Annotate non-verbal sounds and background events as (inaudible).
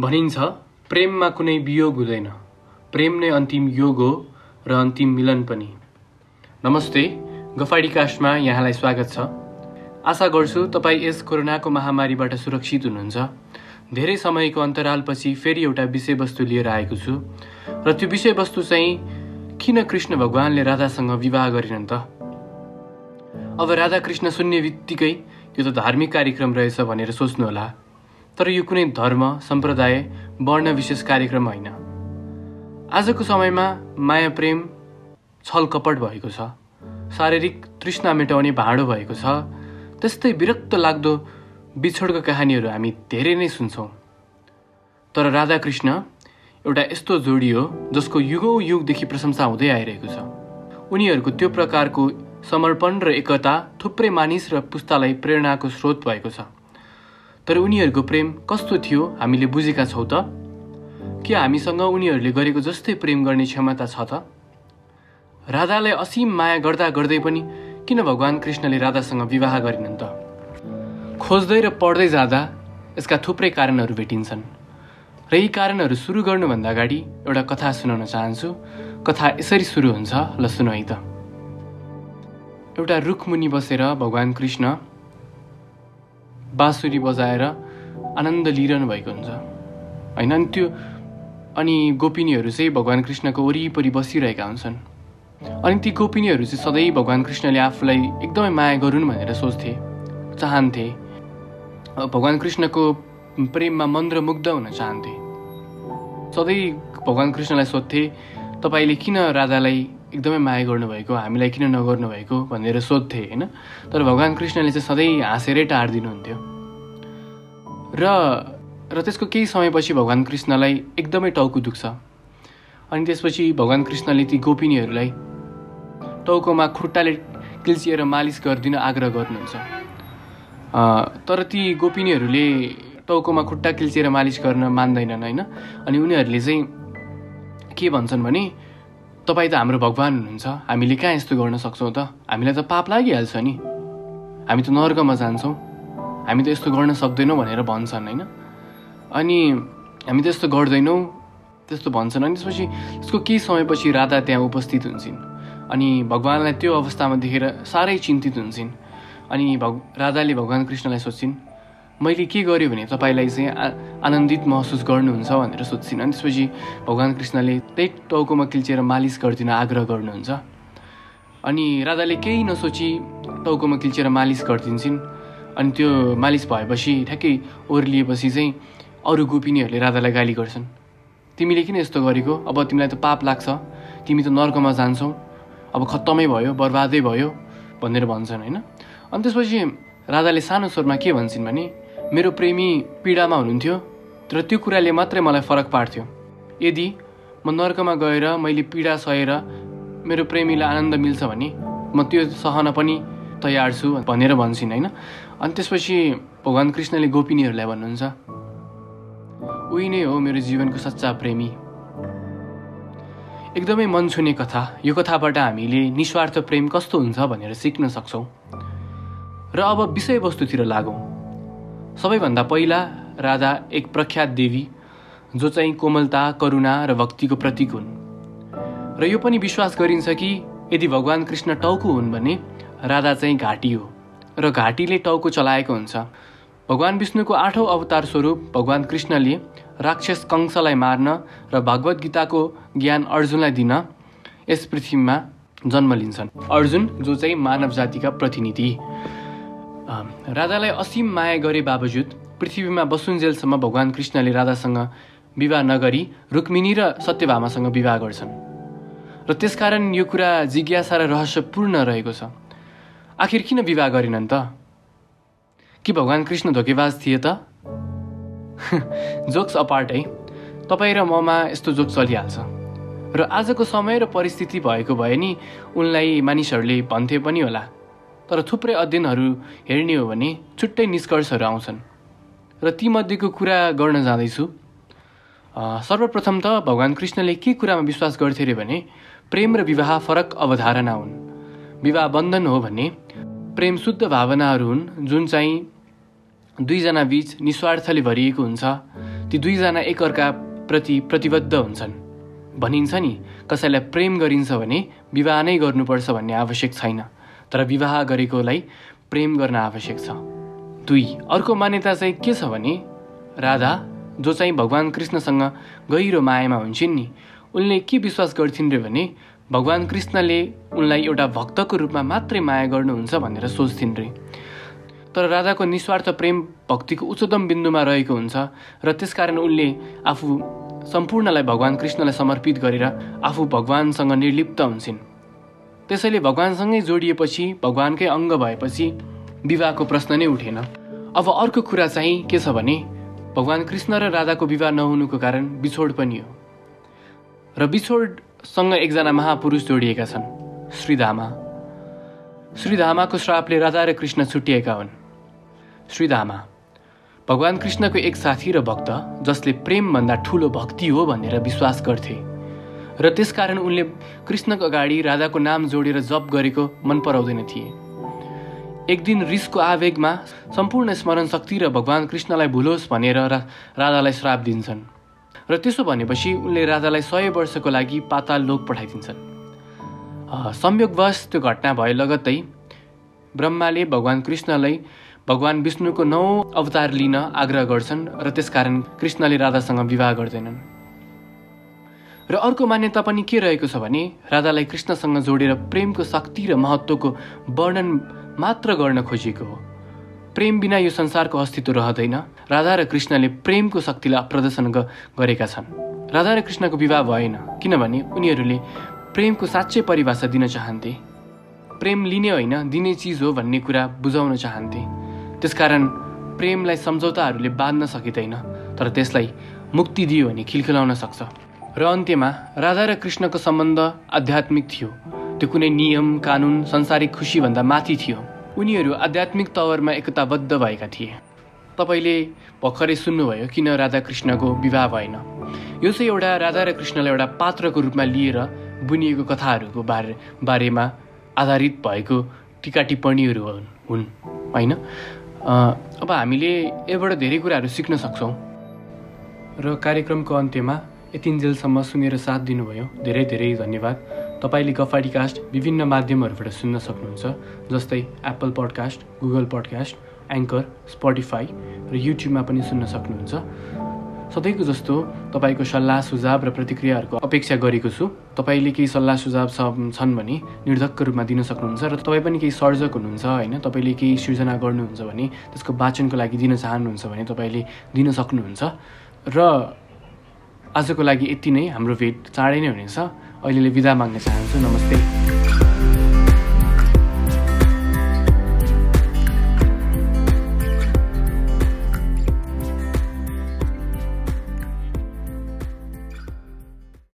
भनिन्छ प्रेममा कुनै वियोग हुँदैन। प्रेम नै अन्तिम योग हो र अन्तिम मिलन पनि। नमस्ते गफाडी कास्टमा यहाँलाई स्वागत छ। आशा गर्छु तपाईँ यस कोरोनाको महामारीबाट सुरक्षित हुनुहुन्छ। धेरै समयको अन्तरालपछि फेरि एउटा विषयवस्तु लिएर आएको छु। र त्यो विषयवस्तु चाहिँ किन कृष्ण भगवान्ले राधासँग विवाह गरेनन् त? अब राधा कृष्ण सुन्ने बित्तिकै यो त धार्मिक कार्यक्रम रहेछ भनेर सोच्नुहोला। तर यो कुनै धर्म सम्प्रदाय वर्ण विशेष कार्यक्रम होइन। आजको समयमा माया प्रेम छल कपट भएको छ शारीरिक तृष्णा मेटाउने भाँडो भएको छ त्यस्तै विरक्त लाग्दो बिछोडको कहानीहरू हामी धेरै नै सुन्छौँ। तर राधाकृष्ण एउटा यस्तो जोडी हो जसको युगौँ युगदेखि प्रशंसा हुँदै आइरहेको छ। उनीहरूको त्यो प्रकारको समर्पण र एकता थुप्रै मानिस र पुस्तालाई प्रेरणाको स्रोत भएको छ। तर उनीहरूको प्रेम कस्तो थियो हामीले बुझेका छौँ त? के हामीसँग उनीहरूले गरेको जस्तै प्रेम गर्ने क्षमता छ त? राधालाई असीम माया गर्दा गर्दै पनि किन भगवान् कृष्णले राधासँग विवाह गरेनन् त? खोज्दै र पढ्दै जाँदा यसका थुप्रै कारणहरू भेटिन्छन्। र यी कारणहरू सुरु गर्नुभन्दा अगाडि एउटा कथा सुनाउन चाहन्छु। कथा यसरी सुरु हुन्छ ल सुन है त। एउटा रुखमुनि बसेर भगवान् कृष्ण बाँसुरी बजाएर आनन्द लिइरहनु भएको हुन्छ। होइन अनि त्यो? अनि गोपिनीहरू चाहिँ भगवान् कृष्णको वरिपरि बसिरहेका हुन्छन्। अनि ती गोपिनीहरू चाहिँ सधैँ भगवान् कृष्णले आफूलाई एकदमै माया गरून् भनेर सोच्थे चाहन्थे। भगवान् कृष्णको प्रेममा मन्त्रमुग्ध हुन चाहन्थे। सधैँ भगवान् कृष्णलाई सोध्थे तपाईँले किन राधालाई एकदमै माया गर्नुभएको हामीलाई किन नगर्नु भएको भनेर सोध्थे होइन? तर भगवान् कृष्णले चाहिँ सधैँ हाँसेरै टारिदिनुहुन्थ्यो र र त्यसको केही समयपछि भगवान् कृष्णलाई एकदमै टाउको दुख्छ। अनि त्यसपछि भगवान् कृष्णले ती गोपिनीहरूलाई टाउकोमा खुट्टाले किल्चिएर मालिस गरिदिन आग्रह गर्नुहुन्छ। तर ती गोपिनीहरूले टाउकोमा खुट्टा किल्चिएर मालिस गर्न मान्दैनन् होइन? अनि उनीहरूले चाहिँ के भन्छन् भने तपाईँ त हाम्रो भगवान् हुनुहुन्छ। हामीले कहाँ यस्तो गर्न सक्छौँ त? हामीलाई त पाप लागिहाल्छ नि। हामी त नर्कमा जान्छौँ। हामी त यस्तो गर्न सक्दैनौँ भनेर भन्छन् होइन? अनि हामी त यस्तो गर्दैनौँ त्यस्तो भन्छन्। अनि त्यसपछि त्यसको केही समयपछि राधा त्यहाँ उपस्थित हुन्छन्। अनि भगवान्लाई त्यो अवस्थामा देखेर साह्रै चिन्तित हुन्छन्। अनि भग राधाले भगवान् कृष्णलाई सोध्छिन् मैले के गरेँ भने तपाईँलाई चाहिँ आनन्दित महसुस गर्नुहुन्छ भनेर सोध्छिन् अनि त्यसपछि भगवान् कृष्णले त्यही टाउकोमा किल्चेर मालिस गरिदिन आग्रह गर्नुहुन्छ। अनि राधाले केही नसोची टाउकोमा किल्चेर मालिस गरिदिन्छन्। अनि त्यो मालिस भएपछि ठ्याक्कै ओर्लिएपछि चाहिँ अरू गोपिनीहरूले राधालाई गाली गर्छन्। तिमीले किन यस्तो गरेको? अब तिमीलाई त पाप लाग्छ। तिमी त नर्कमा जान्छौ। अब खत्तमै भयो बर्बादै भयो भनेर भन्छन् होइन? अनि त्यसपछि राधाले सानो स्वरमा के भन्छन् भने मेरो प्रेमी पीडामा हुनुहुन्थ्यो तर त्यो कुराले मात्रै मलाई फरक पार्थ्यो। यदि म नर्कमा गएर मैले पीडा सहेर मेरो प्रेमीलाई आनन्द मिल्छ भने म त्यो सहन पनि तयार छु भनेर भन्छन् होइन? अनि त्यसपछि भगवान् कृष्णले गोपिनीहरूलाई भन्नुहुन्छ उही नै हो मेरो जीवनको सच्चा प्रेमी। एकदमै मन छुने कथा यो कथाबाट हामीले निस्वार्थ प्रेम कस्तो हुन्छ भनेर सिक्न सक्छौँ। र अब विषयवस्तुतिर लागौँ। सबैभन्दा पहिला राधा एक प्रख्यात देवी जो चाहिँ कोमलता करुणा र भक्तिको प्रतीक हुन्। र यो पनि विश्वास गरिन्छ कि यदि भगवान् कृष्ण टाउको हुन् भने राधा चाहिँ घाँटी हो र घाँटीले टाउको चलाएको हुन्छ। भगवान् विष्णुको आठौँ अवतार स्वरूप भगवान् कृष्णले राक्षस कंसलाई मार्न र भगवद् गीताको ज्ञान अर्जुनलाई दिन यस पृथ्वीमा जन्म लिन्छन्। अर्जुन जो चाहिँ मानव जातिका प्रतिनिधि। राधालाई असीम माया गरे बावजुद पृथ्वीमा बसुन्जेलसम्म भगवान् कृष्णले राधासँग विवाह नगरी रुक्मिनी र सत्यभामासँग विवाह गर्छन्। र त्यसकारण यो कुरा जिज्ञासा र रहस्यपूर्ण रहेको छ। आखिर किन विवाह गरेनन् त? कि भगवान् कृष्ण धोकेबाज थिए त? (laughs) जोक्स अपार्ट है। तपाईँ र ममा यस्तो जोक चलिहाल्छ। र आजको समय र परिस्थिति भएको भए नि उनलाई मानिसहरूले भन्थे पनि होला। तर थुप्रै अध्ययनहरू हेर्ने हो भने छुट्टै निष्कर्षहरू आउँछन्। र तीमध्येको कुरा गर्न जाँदैछु। सर्वप्रथम त भगवान् कृष्णले के कुरामा विश्वास गर्थे अरे भने प्रेम र विवाह फरक अवधारणा हुन्। विवाह बन्धन हो भने प्रेम शुद्ध भावनाहरू हुन् जुन चाहिँ दुईजना बिच निस्वार्थले भरिएको हुन्छ। ती दुईजना एकअर्काप्रति प्रतिबद्ध हुन्छन्। भनिन्छ नि कसैलाई प्रेम गरिन्छ भने विवाह नै गर्नुपर्छ भन्ने आवश्यक छैन। तर विवाह गरेकोलाई प्रेम गर्न आवश्यक छ। दुई अर्को मान्यता चाहिँ के छ भने राधा जो चाहिँ भगवान् कृष्णसँग गहिरो मायामा हुन्छन् नि उनले के विश्वास गर्थिन् रे भने भगवान् कृष्णले उनलाई एउटा भक्तको रूपमा मात्रै माया गर्नुहुन्छ भनेर सोच्थिन् रे। तर राधाको निस्वार्थ प्रेम भक्तिको उच्चतम बिन्दुमा रहेको हुन्छ र त्यसकारण उनले आफू सम्पूर्णलाई भगवान् कृष्णलाई समर्पित गरेर आफू भगवान्सँग निर्लिप्त हुन्छन्। त्यसैले भगवान्सँगै जोडिएपछि भगवान्कै अङ्ग भएपछि विवाहको प्रश्न नै उठेन। अब अर्को कुरा चाहिँ के छ भने भगवान् कृष्ण र राधाको विवाह नहुनुको कारण बिछोड पनि हो। र बिछोडसँग एकजना महापुरुष जोडिएका छन् श्रीधामा। श्रीधामाको श्रापले राधा र कृष्ण छुट्टिएका हुन्। श्रीधामा भगवान् कृष्णको एक साथी र भक्त जसले प्रेमभन्दा ठुलो भक्ति हो भनेर विश्वास गर्थे। र त्यसकारण उनले कृष्णको अगाडि राधाको नाम जोडेर जप गरेको मन पराउँदैन थिए। एक दिन रिसको आवेगमा सम्पूर्ण स्मरण शक्ति र भगवान् कृष्णलाई भुलोस् भनेर रा राधालाई श्राप दिन्छन्। र त्यसो भनेपछि उनले राधालाई सय वर्षको लागि पाताल लोक पठाइदिन्छन्। संयोगवश त्यो घटना भए लगत्तै ब्रह्माले भगवान् कृष्णलाई भगवान् विष्णुको नौ अवतार लिन आग्रह गर्छन् र त्यसकारण कृष्णले राधासँग विवाह गर्दैनन्। र अर्को मान्यता पनि के रहेको छ भने राधालाई कृष्णसँग जोडेर प्रेमको शक्ति र महत्त्वको वर्णन मात्र गर्न खोजिएको हो। प्रेम बिना यो संसारको अस्तित्व रहँदैन। राधा र कृष्णले प्रेमको शक्तिलाई प्रदर्शन गरेका छन्। राधा र कृष्णको विवाह भएन किनभने उनीहरूले प्रेमको साँच्चै परिभाषा दिन चाहन्थे। प्रेम लिने होइन दिने चिज हो भन्ने कुरा बुझाउन चाहन्थे। त्यसकारण प्रेमलाई सम्झौताहरूले बाँध्न सकिँदैन तर त्यसलाई मुक्ति दियो भने खिलखिलाउन सक्छ। र अन्त्यमा राधा र कृष्णको सम्बन्ध आध्यात्मिक थियो। त्यो कुनै नियम कानुन संसारिक खुसीभन्दा माथि थियो। उनीहरू आध्यात्मिक तवरमा एकताबद्ध भएका थिए। तपाईँले भर्खरै सुन्नुभयो किन राधा कृष्णको विवाह भएन। यो चाहिँ एउटा राधा र कृष्णलाई एउटा पात्रको रूपमा लिएर बुनिएको कथाहरूको बारे बारेमा आधारित भएको टिका टिप्पणीहरू हुन्। होइन? अब हामीले यहाँबाट धेरै कुराहरू सिक्न सक्छौँ। र कार्यक्रमको अन्त्यमा यतिन्जेलसम्म सुनेर साथ दिनुभयो। धेरै धेरै धन्यवाद। तपाईँले गफाडी कास्ट विभिन्न माध्यमहरूबाट सुन्न सक्नुहुन्छ जस्तै Apple podcast Google podcast Anchor Spotify र युट्युबमा पनि सुन्न सक्नुहुन्छ। सधैँको जस्तो तपाईँको सल्लाह सुझाव र प्रतिक्रियाहरूको अपेक्षा गरेको छु। तपाईँले केही सल्लाह सुझाव छन् भने निर्धक्क रूपमा दिन सक्नुहुन्छ र तपाईँ पनि केही सर्जक हुनुहुन्छ होइन तपाईँले केही सृजना गर्नुहुन्छ भने त्यसको वाचनको लागि दिन चाहनुहुन्छ भने तपाईँले दिन सक्नुहुन्छ। र आजको लागि यति नै। हाम्रो भेट चाँडै नै हुनेछ। अहिले बिदा माग्न चाहन्छु। नमस्ते।